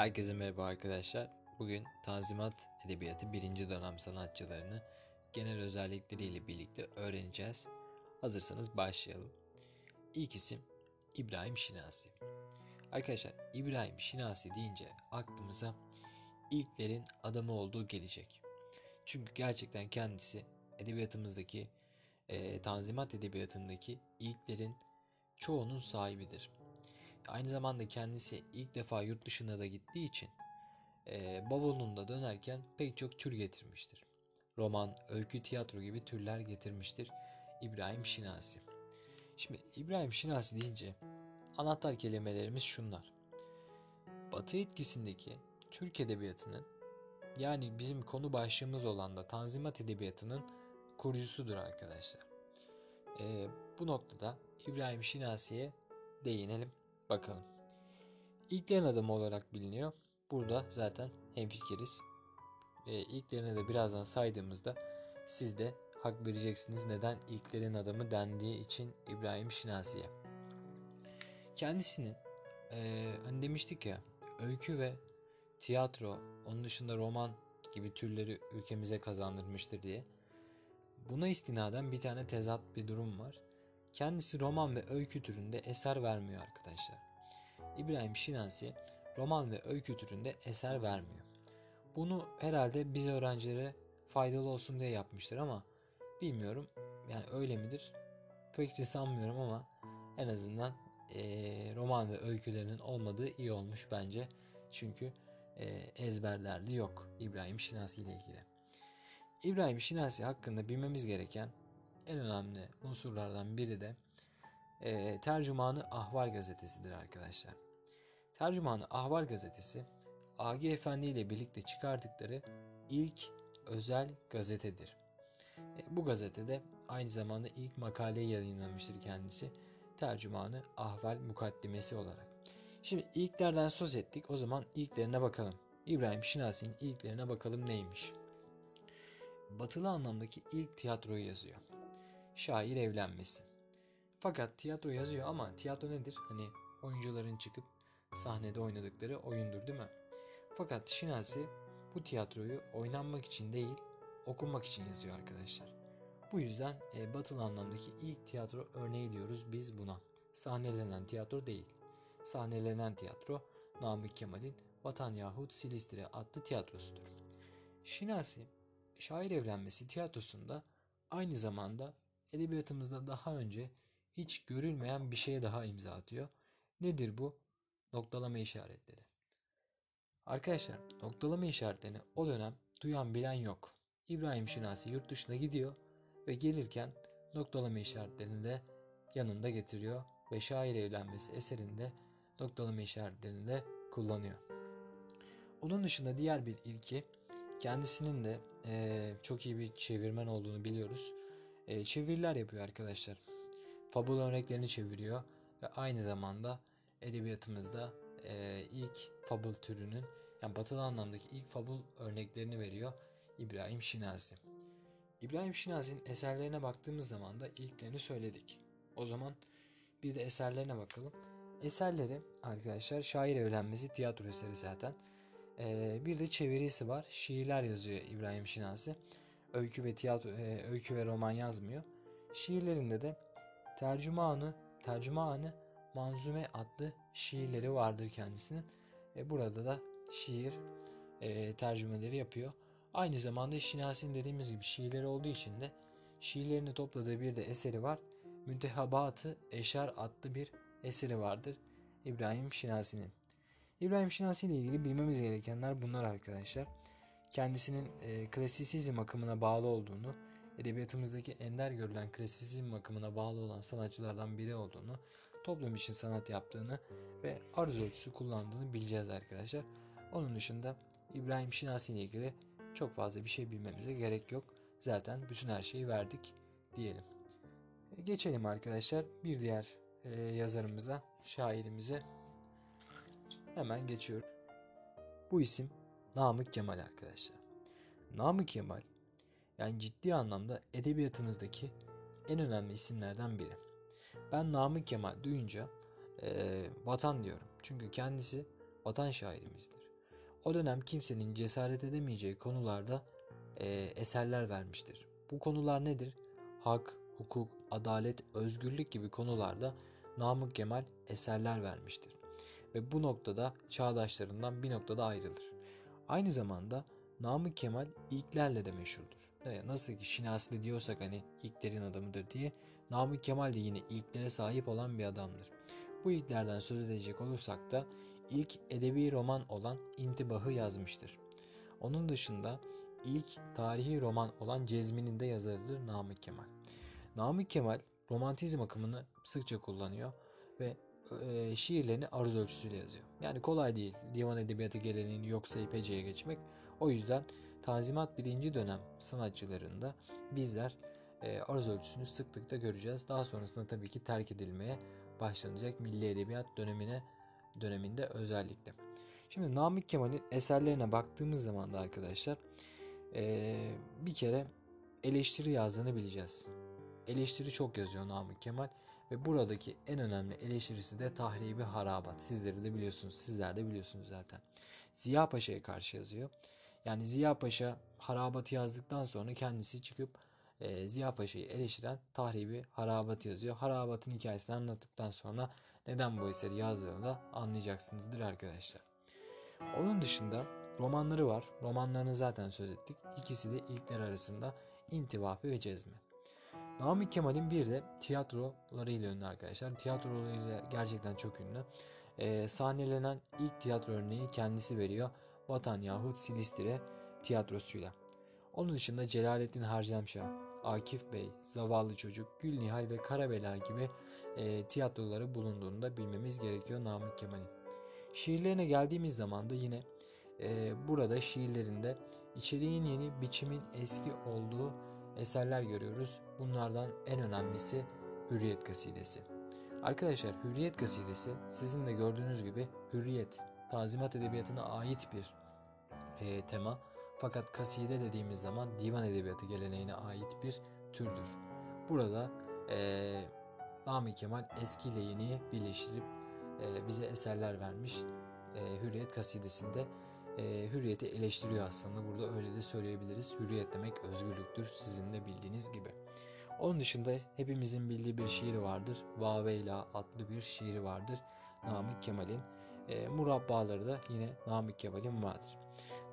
Herkese merhaba arkadaşlar. Bugün Tanzimat Edebiyatı 1. dönem sanatçılarını genel özellikleriyle birlikte öğreneceğiz. Hazırsanız başlayalım. İlk isim İbrahim Şinasi. Arkadaşlar İbrahim Şinasi deyince aklımıza ilklerin adamı olduğu gelecek. Çünkü gerçekten kendisi edebiyatımızdaki e, Tanzimat Edebiyatı'ndaki ilklerin çoğunun sahibidir. Aynı zamanda kendisi ilk defa yurt dışına da gittiği için e, bavulunda dönerken pek çok tür getirmiştir. Roman, öykü, tiyatro gibi türler getirmiştir İbrahim Şinasi. Şimdi İbrahim Şinasi deyince anahtar kelimelerimiz şunlar. Batı etkisindeki Türk edebiyatının yani bizim konu başlığımız olan da Tanzimat Edebiyatı'nın kurucusudur arkadaşlar. E, bu noktada İbrahim Şinasi'ye değinelim bakalım. İlklerin adamı olarak biliniyor. Burada zaten hemfikiriz. E, ilklerini de birazdan saydığımızda siz de hak vereceksiniz neden ilklerin adamı dendiği için İbrahim Şinasi'ye. Kendisinin e, hani demiştik ya öykü ve tiyatro onun dışında roman gibi türleri ülkemize kazandırmıştır diye. Buna istinaden bir tane tezat bir durum var. Kendisi roman ve öykü türünde eser vermiyor arkadaşlar. İbrahim Şinasi roman ve öykü türünde eser vermiyor. Bunu herhalde biz öğrencilere faydalı olsun diye yapmıştır ama bilmiyorum yani öyle midir? Pek de sanmıyorum ama en azından e, roman ve öykülerinin olmadığı iyi olmuş bence. Çünkü e, ezberlerdi yok İbrahim Şinasi ile ilgili. İbrahim Şinasi hakkında bilmemiz gereken en önemli unsurlardan biri de e, Tercümanı Ahval gazetesidir arkadaşlar. Tercümanı Ahval gazetesi Agi Efendi ile birlikte çıkardıkları ilk özel gazetedir. E, bu gazetede aynı zamanda ilk makaleyi yayınlamıştır kendisi. Tercümanı Ahval mukaddimesi olarak. Şimdi ilklerden söz ettik. O zaman ilklerine bakalım. İbrahim Şinasi'nin ilklerine bakalım neymiş? Batılı anlamdaki ilk tiyatroyu yazıyor. Şair evlenmesi. Fakat tiyatro yazıyor ama tiyatro nedir? Hani oyuncuların çıkıp sahnede oynadıkları oyundur değil mi? Fakat Şinasi bu tiyatroyu oynanmak için değil, okunmak için yazıyor arkadaşlar. Bu yüzden e, batılı anlamdaki ilk tiyatro örneği diyoruz biz buna. Sahnelenen tiyatro değil. Sahnelenen tiyatro Namık Kemal'in Vatan Yahut Silistre adlı tiyatrosudur. Şinasi, şair evlenmesi tiyatrosunda aynı zamanda edebiyatımızda daha önce hiç görülmeyen bir şeye daha imza atıyor. Nedir bu? Noktalama işaretleri. Arkadaşlar noktalama işaretlerini o dönem duyan bilen yok. İbrahim Şinasi yurt dışına gidiyor ve gelirken noktalama işaretlerini de yanında getiriyor ve şair evlenmesi eserinde noktalama işaretlerini de kullanıyor. Onun dışında diğer bir ilki kendisinin de e, çok iyi bir çevirmen olduğunu biliyoruz. E, çeviriler yapıyor arkadaşlar. Fabul örneklerini çeviriyor ve aynı zamanda edebiyatımızda e, ilk fabul türünün yani batılı anlamdaki ilk fabul örneklerini veriyor İbrahim Şinasi. İbrahim Şinasi'nin eserlerine baktığımız zaman da ilklerini söyledik. O zaman bir de eserlerine bakalım. Eserleri arkadaşlar şair evlenmesi tiyatro eseri zaten. Ee, bir de çevirisi var. Şiirler yazıyor İbrahim Şinasi. Öykü ve tiyatro, e, öykü ve roman yazmıyor. Şiirlerinde de tercümanı, tercümanı Manzume adlı şiirleri vardır kendisinin. E, burada da şiir e, tercümeleri yapıyor. Aynı zamanda Şinasi'nin dediğimiz gibi şiirleri olduğu için de şiirlerini topladığı bir de eseri var. Müntehabatı Eşar adlı bir eseri vardır İbrahim Şinasi'nin. İbrahim Şinasi ile ilgili bilmemiz gerekenler bunlar arkadaşlar. Kendisinin e, klasisizm akımına bağlı olduğunu, edebiyatımızdaki ender görülen klasizm akımına bağlı olan sanatçılardan biri olduğunu, toplum için sanat yaptığını ve arz ölçüsü kullandığını bileceğiz arkadaşlar. Onun dışında İbrahim Şinasi ile ilgili çok fazla bir şey bilmemize gerek yok. Zaten bütün her şeyi verdik diyelim. E, geçelim arkadaşlar bir diğer e, yazarımıza, şairimize. Hemen geçiyorum. Bu isim Namık Kemal arkadaşlar. Namık Kemal yani ciddi anlamda edebiyatımızdaki en önemli isimlerden biri. Ben Namık Kemal duyunca e, vatan diyorum. Çünkü kendisi vatan şairimizdir. o dönem kimsenin cesaret edemeyeceği konularda e, eserler vermiştir. Bu konular nedir? Hak, hukuk, adalet, özgürlük gibi konularda Namık Kemal eserler vermiştir. Ve bu noktada çağdaşlarından bir noktada ayrılır. Aynı zamanda Namık Kemal ilklerle de meşhurdur. Nasıl ki Şinasli diyorsak hani ilklerin adamıdır diye Namık Kemal de yine ilklere sahip olan bir adamdır. Bu ilklerden söz edecek olursak da ilk edebi roman olan İntibah'ı yazmıştır. Onun dışında ilk tarihi roman olan Cezmi'nin de yazarıdır Namık Kemal. Namık Kemal romantizm akımını sıkça kullanıyor ve e, şiirlerini aruz ölçüsüyle yazıyor. Yani kolay değil divan edebiyatı geleneğini yok sayıp geçmek. O yüzden Tanzimat birinci dönem sanatçılarında bizler e, aruz ölçüsünü sıklıkla göreceğiz. Daha sonrasında tabii ki terk edilmeye başlanacak milli edebiyat dönemine döneminde özellikle. Şimdi Namık Kemal'in eserlerine baktığımız zaman da arkadaşlar e, bir kere eleştiri yazdığını bileceğiz. Eleştiri çok yazıyor Namık Kemal ve buradaki en önemli eleştirisi de tahribi harabat. Sizleri de biliyorsunuz, sizler de biliyorsunuz zaten. Ziya Paşa'ya karşı yazıyor. Yani Ziya Paşa harabatı yazdıktan sonra kendisi çıkıp e, Ziya Paşa'yı eleştiren tahribi harabat yazıyor. Harabatın hikayesini anlattıktan sonra neden bu eseri yazdığını da anlayacaksınızdır arkadaşlar. Onun dışında romanları var. Romanlarını zaten söz ettik. İkisi de ilkler arasında İntivafi ve Cezmi. Namık Kemal'in bir de tiyatrolarıyla ünlü arkadaşlar. Tiyatrolarıyla gerçekten çok ünlü. Ee, sahnelenen ilk tiyatro örneği kendisi veriyor. Vatan yahut Silistire tiyatrosuyla. Onun dışında Celalettin Harcamşah, Akif Bey, Zavallı Çocuk, Gül Nihal ve Karabela gibi e, tiyatroları bulunduğunu da bilmemiz gerekiyor Namık Kemal'in. Şiirlerine geldiğimiz zaman da yine e, burada şiirlerinde içeriğin yeni, biçimin eski olduğu eserler görüyoruz. Bunlardan en önemlisi Hürriyet Kasidesi. Arkadaşlar Hürriyet Kasidesi sizin de gördüğünüz gibi Hürriyet, Tazimat Edebiyatı'na ait bir e, tema. Fakat kaside dediğimiz zaman divan edebiyatı geleneğine ait bir türdür. Burada e, Nami Kemal eski ile yeniyi birleştirip e, bize eserler vermiş. E, Hürriyet kasidesinde e, hürriyeti eleştiriyor aslında. Burada öyle de söyleyebiliriz. Hürriyet demek özgürlüktür sizin de bildiğiniz gibi. Onun dışında hepimizin bildiği bir şiir vardır. Vaveyla adlı bir şiiri vardır. Namık Kemal'in. E, murabbaları da yine Namık Kemal'in vardır.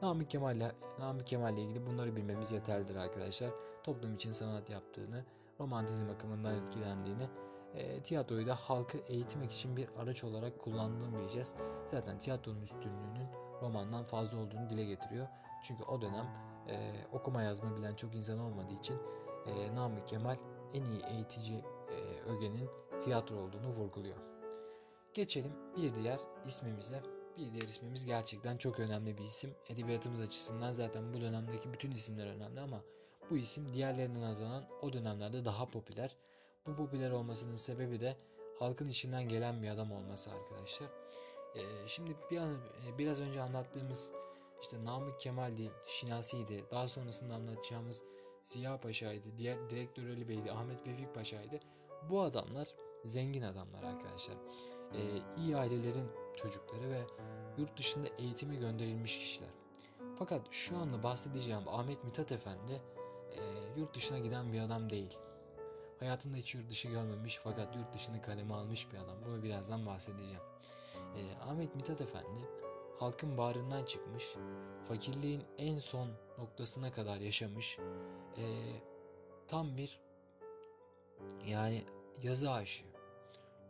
Namık Kemal'le Namık Kemal'le ilgili bunları bilmemiz yeterlidir arkadaşlar. Toplum için sanat yaptığını, romantizm akımından etkilendiğini, e, tiyatroyu da halkı eğitmek için bir araç olarak kullandığını bileceğiz. Zaten tiyatronun üstünlüğünün romandan fazla olduğunu dile getiriyor. Çünkü o dönem e, okuma yazma bilen çok insan olmadığı için e, Namık Kemal en iyi eğitici e, ögenin tiyatro olduğunu vurguluyor. Geçelim bir diğer ismimize. Bir diğer ismimiz gerçekten çok önemli bir isim. Edebiyatımız açısından zaten bu dönemdeki bütün isimler önemli ama bu isim diğerlerine nazaran o dönemlerde daha popüler. Bu popüler olmasının sebebi de halkın içinden gelen bir adam olması arkadaşlar. Ee, şimdi bir an, e, biraz önce anlattığımız işte Namık Kemal'di, Şinasi'ydi, daha sonrasında anlatacağımız Ziya Paşa'ydı, diğer direktör Ali Bey'di, Ahmet Vefik Paşa'ydı. Bu adamlar zengin adamlar arkadaşlar. Ee, iyi ailelerin çocukları ve yurt dışında eğitime gönderilmiş kişiler. Fakat şu anda bahsedeceğim Ahmet Mithat Efendi e, yurt dışına giden bir adam değil. Hayatında hiç yurt dışı görmemiş fakat yurt dışını kaleme almış bir adam. Bunu birazdan bahsedeceğim. E, Ahmet Mithat Efendi halkın bağrından çıkmış, fakirliğin en son noktasına kadar yaşamış, e, tam bir yani yazı aşığı.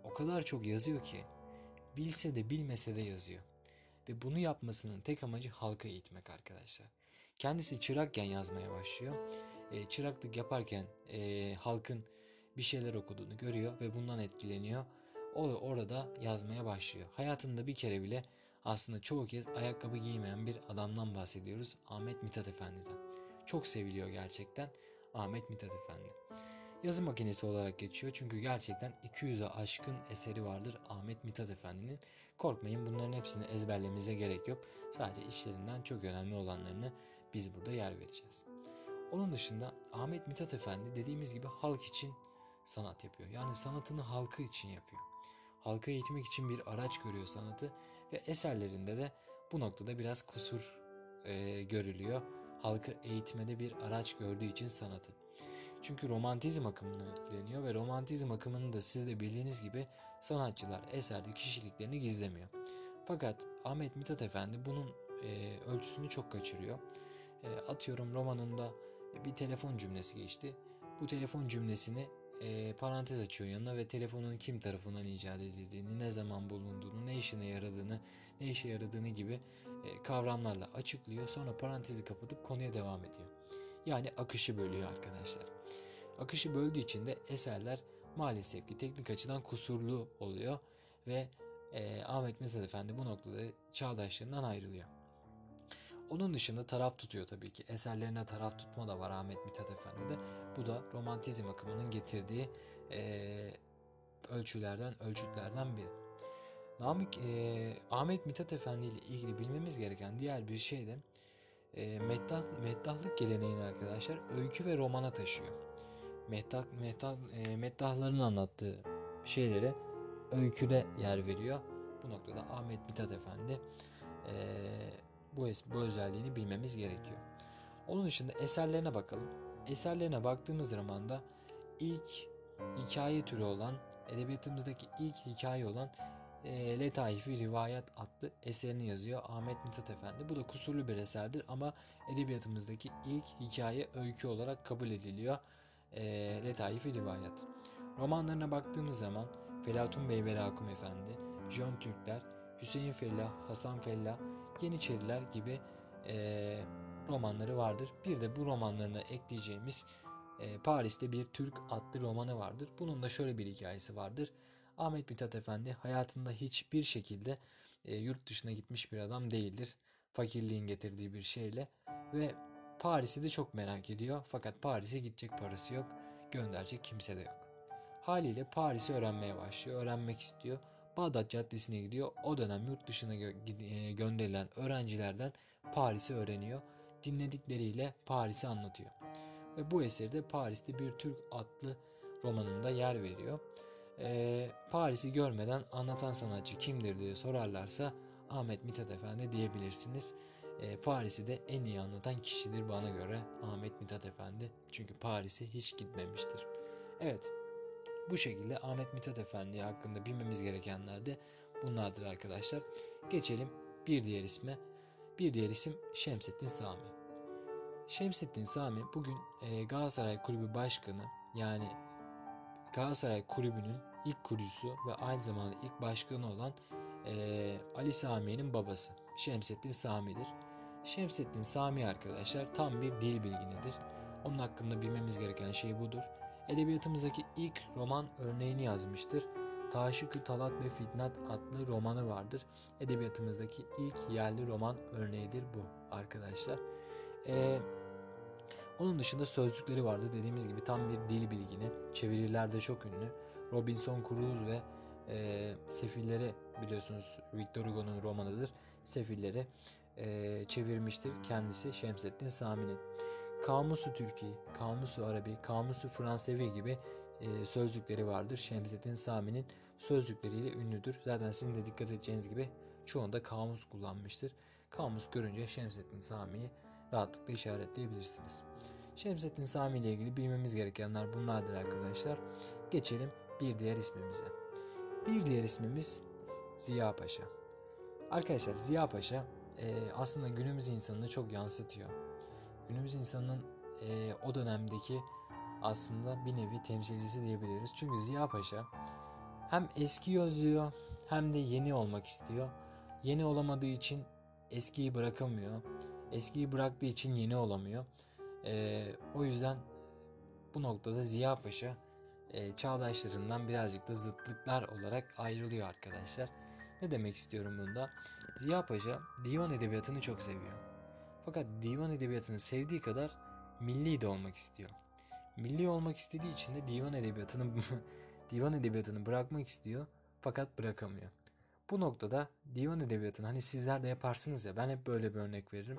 O kadar çok yazıyor ki bilse de bilmese de yazıyor. Ve bunu yapmasının tek amacı halka eğitmek arkadaşlar. Kendisi çırakken yazmaya başlıyor. E, çıraklık yaparken e, halkın bir şeyler okuduğunu görüyor ve bundan etkileniyor. O orada yazmaya başlıyor. Hayatında bir kere bile aslında çoğu kez ayakkabı giymeyen bir adamdan bahsediyoruz. Ahmet Mithat Efendi'den. Çok seviliyor gerçekten Ahmet Mithat Efendi. Yazı makinesi olarak geçiyor çünkü gerçekten 200'e aşkın eseri vardır Ahmet Mithat Efendi'nin. Korkmayın bunların hepsini ezberlememize gerek yok. Sadece işlerinden çok önemli olanlarını biz burada yer vereceğiz. Onun dışında Ahmet Mithat Efendi dediğimiz gibi halk için sanat yapıyor. Yani sanatını halkı için yapıyor. Halka eğitmek için bir araç görüyor sanatı ve eserlerinde de bu noktada biraz kusur e, görülüyor. Halkı eğitmede bir araç gördüğü için sanatı. Çünkü romantizm akımından etkileniyor ve romantizm akımının da siz de bildiğiniz gibi sanatçılar eserde kişiliklerini gizlemiyor. Fakat Ahmet Mithat Efendi bunun e, ölçüsünü çok kaçırıyor. E, atıyorum romanında bir telefon cümlesi geçti. Bu telefon cümlesini e, parantez açıyor yanına ve telefonun kim tarafından icat edildiğini, ne zaman bulunduğunu, ne işine yaradığını, ne işe yaradığını gibi e, kavramlarla açıklıyor. Sonra parantezi kapatıp konuya devam ediyor. Yani akışı bölüyor arkadaşlar. Akışı böldüğü için de eserler maalesef ki teknik açıdan kusurlu oluyor ve e, Ahmet Mithat Efendi bu noktada çağdaşlarından ayrılıyor. Onun dışında taraf tutuyor tabii ki. Eserlerine taraf tutma da var Ahmet Mithat Efendi'de. Bu da romantizm akımının getirdiği e, ölçülerden, ölçütlerden biri. Namık, e, Ahmet Mithat Efendi ile ilgili bilmemiz gereken diğer bir şey de e, meddah, meddahlık geleneğini arkadaşlar öykü ve romana taşıyor. Meddah, meddah, e, meddahların anlattığı şeylere öyküde yer veriyor. Bu noktada Ahmet Mithat Efendi e, bu, bu özelliğini bilmemiz gerekiyor. Onun dışında eserlerine bakalım. Eserlerine baktığımız zaman da ilk hikaye türü olan edebiyatımızdaki ilk hikaye olan e, Letaifi Rivayet adlı eserini yazıyor Ahmet Mithat Efendi. Bu da kusurlu bir eserdir ama edebiyatımızdaki ilk hikaye öykü olarak kabul ediliyor. E, Letaifi Rivayet. Romanlarına baktığımız zaman Felatun Bey ve Rakum Efendi, John Türkler, Hüseyin Fellah, Hasan Fellah, Yeniçeriler gibi e, romanları vardır. Bir de bu romanlarına ekleyeceğimiz e, Paris'te bir Türk adlı romanı vardır. Bunun da şöyle bir hikayesi vardır. Ahmet Mithat Efendi hayatında hiçbir şekilde e, yurt dışına gitmiş bir adam değildir. Fakirliğin getirdiği bir şeyle ve Paris'i de çok merak ediyor. Fakat Paris'e gidecek parası yok. Gönderecek kimse de yok. Haliyle Paris'i öğrenmeye başlıyor. Öğrenmek istiyor. Bağdat Caddesi'ne gidiyor. O dönem yurt dışına gö- e, gönderilen öğrencilerden Paris'i öğreniyor. Dinledikleriyle Paris'i anlatıyor. Ve bu eserde Paris'te bir Türk adlı romanında yer veriyor. Ee, Paris'i görmeden anlatan sanatçı kimdir diye sorarlarsa Ahmet Mithat Efendi diyebilirsiniz. Ee, Paris'i de en iyi anlatan kişidir bana göre Ahmet Mithat Efendi. Çünkü Paris'e hiç gitmemiştir. Evet bu şekilde Ahmet Mithat Efendi hakkında bilmemiz gerekenler de bunlardır arkadaşlar. Geçelim bir diğer isme. Bir diğer isim Şemsettin Sami. Şemsettin Sami bugün e, Galatasaray Kulübü Başkanı yani Galatasaray Kulübü'nün ilk kurucusu ve aynı zamanda ilk başkanı olan e, Ali Sami'nin babası Şemsettin Sami'dir. Şemsettin Sami arkadaşlar tam bir dil bilginidir. Onun hakkında bilmemiz gereken şey budur. Edebiyatımızdaki ilk roman örneğini yazmıştır. Taşıkü Talat ve Fitnat adlı romanı vardır. Edebiyatımızdaki ilk yerli roman örneğidir bu arkadaşlar. Ee, onun dışında sözlükleri vardı. Dediğimiz gibi tam bir dil bilgini. Çevirilerde çok ünlü. Robinson Crusoe ve e, Sefilleri biliyorsunuz Victor Hugo'nun romanıdır. Sefilleri e, çevirmiştir kendisi Şemsettin Sami'nin. Kamusu Türkiye, Kamusu Arabi, Kamusu Fransevi gibi e, sözlükleri vardır. Şemsettin Sami'nin sözlükleriyle ünlüdür. Zaten sizin de dikkat edeceğiniz gibi çoğunda kamus kullanmıştır. Kamus görünce Şemsettin Sami'yi rahatlıkla işaretleyebilirsiniz. Şemsettin Sami ile ilgili bilmemiz gerekenler bunlardır arkadaşlar. Geçelim bir diğer ismimize. Bir diğer ismimiz Ziya Paşa. Arkadaşlar Ziya Paşa e, aslında günümüz insanını çok yansıtıyor. Günümüz insanının e, o dönemdeki aslında bir nevi temsilcisi diyebiliriz. Çünkü Ziya Paşa hem eski özlüyor hem de yeni olmak istiyor. Yeni olamadığı için eskiyi bırakamıyor. Eskiyi bıraktığı için yeni olamıyor. E, o yüzden bu noktada Ziya Paşa e, çağdaşlarından birazcık da zıtlıklar olarak ayrılıyor arkadaşlar. Ne demek istiyorum bunda? Ziya Paşa divan edebiyatını çok seviyor. Fakat divan edebiyatını sevdiği kadar milli de olmak istiyor. Milli olmak istediği için de divan edebiyatını divan edebiyatını bırakmak istiyor fakat bırakamıyor. Bu noktada divan edebiyatını hani sizler de yaparsınız ya ben hep böyle bir örnek veririm.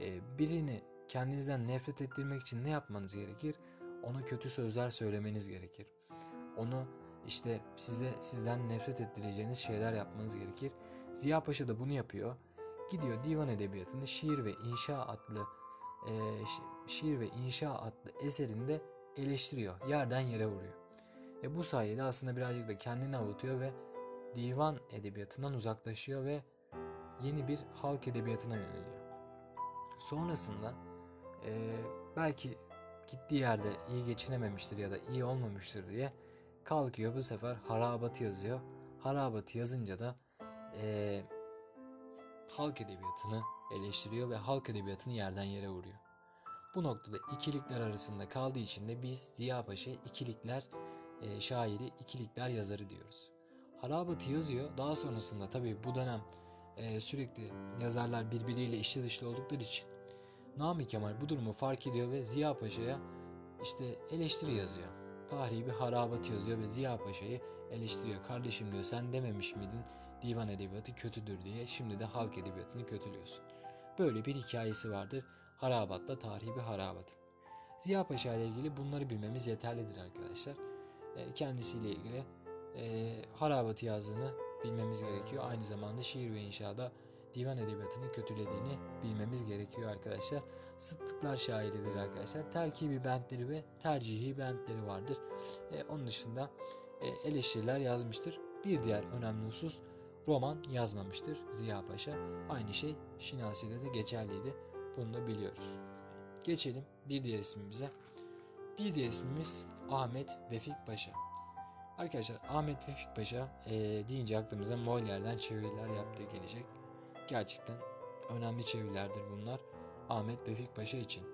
Ee, birini kendinizden nefret ettirmek için ne yapmanız gerekir? Ona kötü sözler söylemeniz gerekir. Onu işte size sizden nefret ettireceğiniz şeyler yapmanız gerekir. Ziya Paşa da bunu yapıyor. gidiyor divan edebiyatını şiir ve inşa adlı e, şiir ve inşa adlı eserinde eleştiriyor. Yerden yere vuruyor. E bu sayede aslında birazcık da kendini avutuyor ve divan edebiyatından uzaklaşıyor ve yeni bir halk edebiyatına yöneliyor. Sonrasında e, belki gittiği yerde iyi geçinememiştir ya da iyi olmamıştır diye kalkıyor bu sefer harabatı yazıyor. Harabatı yazınca da e, halk edebiyatını eleştiriyor ve halk edebiyatını yerden yere vuruyor. Bu noktada ikilikler arasında kaldığı için de biz Ziya Paşa ikilikler e, şairi, ikilikler yazarı diyoruz. Harabatı yazıyor. Daha sonrasında tabii bu dönem e, sürekli yazarlar birbiriyle işli dışlı oldukları için Nami Kemal bu durumu fark ediyor ve Ziya Paşa'ya işte eleştiri yazıyor. Tarihi bir harabat yazıyor ve Ziya Paşa'yı eleştiriyor. Kardeşim diyor sen dememiş miydin divan edebiyatı kötüdür diye şimdi de halk edebiyatını kötülüyorsun. Böyle bir hikayesi vardır. Harabatla tarihi bir harabat. Ziya Paşa ile ilgili bunları bilmemiz yeterlidir arkadaşlar. E, kendisiyle ilgili e, harabatı yazdığını bilmemiz gerekiyor. Aynı zamanda şiir ve inşada divan edebiyatını kötülediğini bilmemiz gerekiyor arkadaşlar. Sıttıklar şairidir arkadaşlar. Terkibi bentleri ve tercihi bentleri vardır. E, onun dışında e, eleştiriler yazmıştır. Bir diğer önemli husus roman yazmamıştır Ziya Paşa. Aynı şey Şinasi'de de geçerliydi. Bunu da biliyoruz. Geçelim bir diğer ismimize. Bir diğer ismimiz Ahmet Vefik Paşa. Arkadaşlar Ahmet Vefik Paşa e, deyince aklımıza Molière'den çeviriler yaptığı gelecek. Gerçekten önemli çevirilerdir bunlar. Ahmet Vefik Paşa için.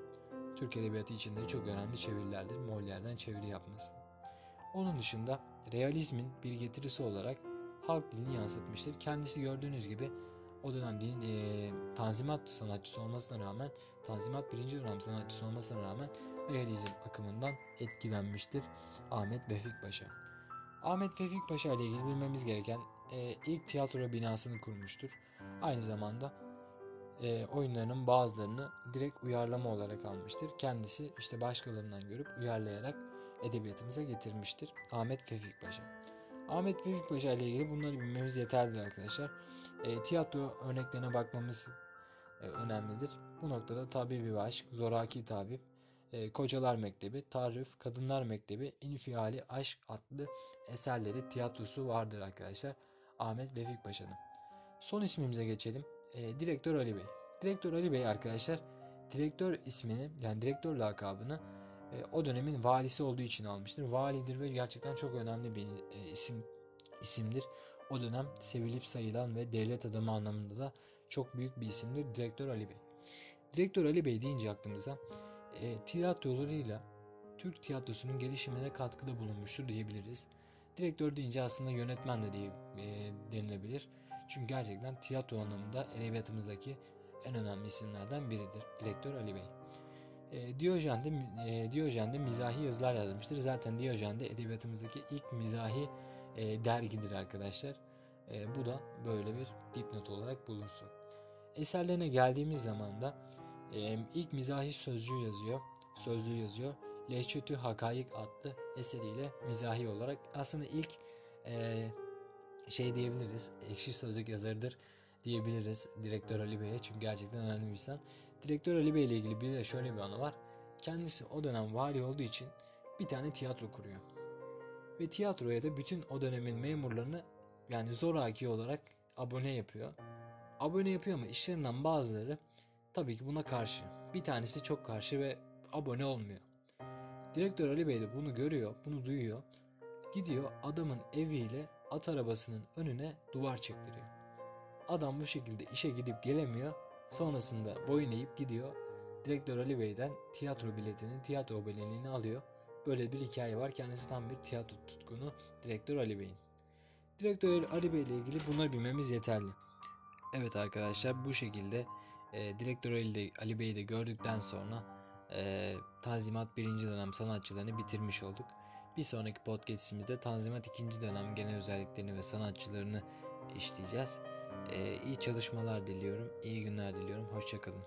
Türk Edebiyatı için de çok önemli çevirilerdir Molière'den çeviri yapması. Onun dışında realizmin bir getirisi olarak halk dilini yansıtmıştır. Kendisi gördüğünüz gibi o dönem dilin e, tanzimat sanatçısı olmasına rağmen tanzimat birinci dönem sanatçısı olmasına rağmen realizm akımından etkilenmiştir Ahmet Vefik Paşa. Ahmet Vefik Paşa ile ilgili bilmemiz gereken e, ilk tiyatro binasını kurmuştur. Aynı zamanda e, oyunlarının bazılarını direkt uyarlama olarak almıştır. Kendisi işte başkalarından görüp uyarlayarak edebiyatımıza getirmiştir. Ahmet Vefik Paşa. Ahmet Vefik Paşa ile ilgili bunları bilmemiz yeterlidir arkadaşlar. E, tiyatro örneklerine bakmamız e, önemlidir. Bu noktada Tabibi Aşk, Zoraki Tabip, e, Kocalar Mektebi, Tarif, Kadınlar Mektebi, İnfiali Aşk adlı eserleri tiyatrosu vardır arkadaşlar. Ahmet Vefik Paşa'nın. Son ismimize geçelim. E, Direktör Ali Bey. Direktör Ali Bey arkadaşlar direktör ismini yani direktör lakabını e, o dönemin valisi olduğu için almıştır. Validir ve gerçekten çok önemli bir e, isim isimdir. O dönem sevilip sayılan ve devlet adamı anlamında da çok büyük bir isimdir Direktör Ali Bey. Direktör Ali Bey deyince aklımıza e, tiyatrolarıyla Türk tiyatrosunun gelişimine katkıda bulunmuştur diyebiliriz. Direktör deyince aslında yönetmen de diye e, denilebilir. Çünkü gerçekten tiyatro anlamında edebiyatımızdaki en önemli isimlerden biridir. Direktör Ali Bey. E, Diyojen'de, e, Diyojen'de mizahi yazılar yazmıştır. Zaten Diyojen'de edebiyatımızdaki ilk mizahi e, dergidir arkadaşlar. E, bu da böyle bir dipnot olarak bulunsun. Eserlerine geldiğimiz zaman da e, ilk mizahi sözcüğü yazıyor. Sözlüğü yazıyor. Lehçetü Hakayık adlı eseriyle mizahi olarak aslında ilk e, şey diyebiliriz. Ekşi sözlük yazarıdır diyebiliriz Direktör Ali Bey'e çünkü gerçekten önemli bir insan. Direktör Ali Bey ile ilgili bir de şöyle bir anı var. Kendisi o dönem vali olduğu için bir tane tiyatro kuruyor. Ve tiyatroya da bütün o dönemin memurlarını yani zoraki olarak abone yapıyor. Abone yapıyor ama işlerinden bazıları tabii ki buna karşı. Bir tanesi çok karşı ve abone olmuyor. Direktör Ali Bey de bunu görüyor, bunu duyuyor. Gidiyor adamın eviyle at arabasının önüne duvar çektiriyor. Adam bu şekilde işe gidip gelemiyor. Sonrasında boyun eğip gidiyor. Direktör Ali Bey'den tiyatro biletini, tiyatro aboneliğini alıyor. Böyle bir hikaye var. Kendisi tam bir tiyatro tutkunu Direktör Ali Bey'in. Direktör Ali Bey ile ilgili bunları bilmemiz yeterli. Evet arkadaşlar bu şekilde e, Direktör Ali, Ali Bey'i de gördükten sonra e, Tanzimat 1. dönem sanatçılarını bitirmiş olduk. Bir sonraki podcastimizde Tanzimat 2. dönem genel özelliklerini ve sanatçılarını işleyeceğiz. E, iyi çalışmalar diliyorum, iyi günler diliyorum, hoşçakalın.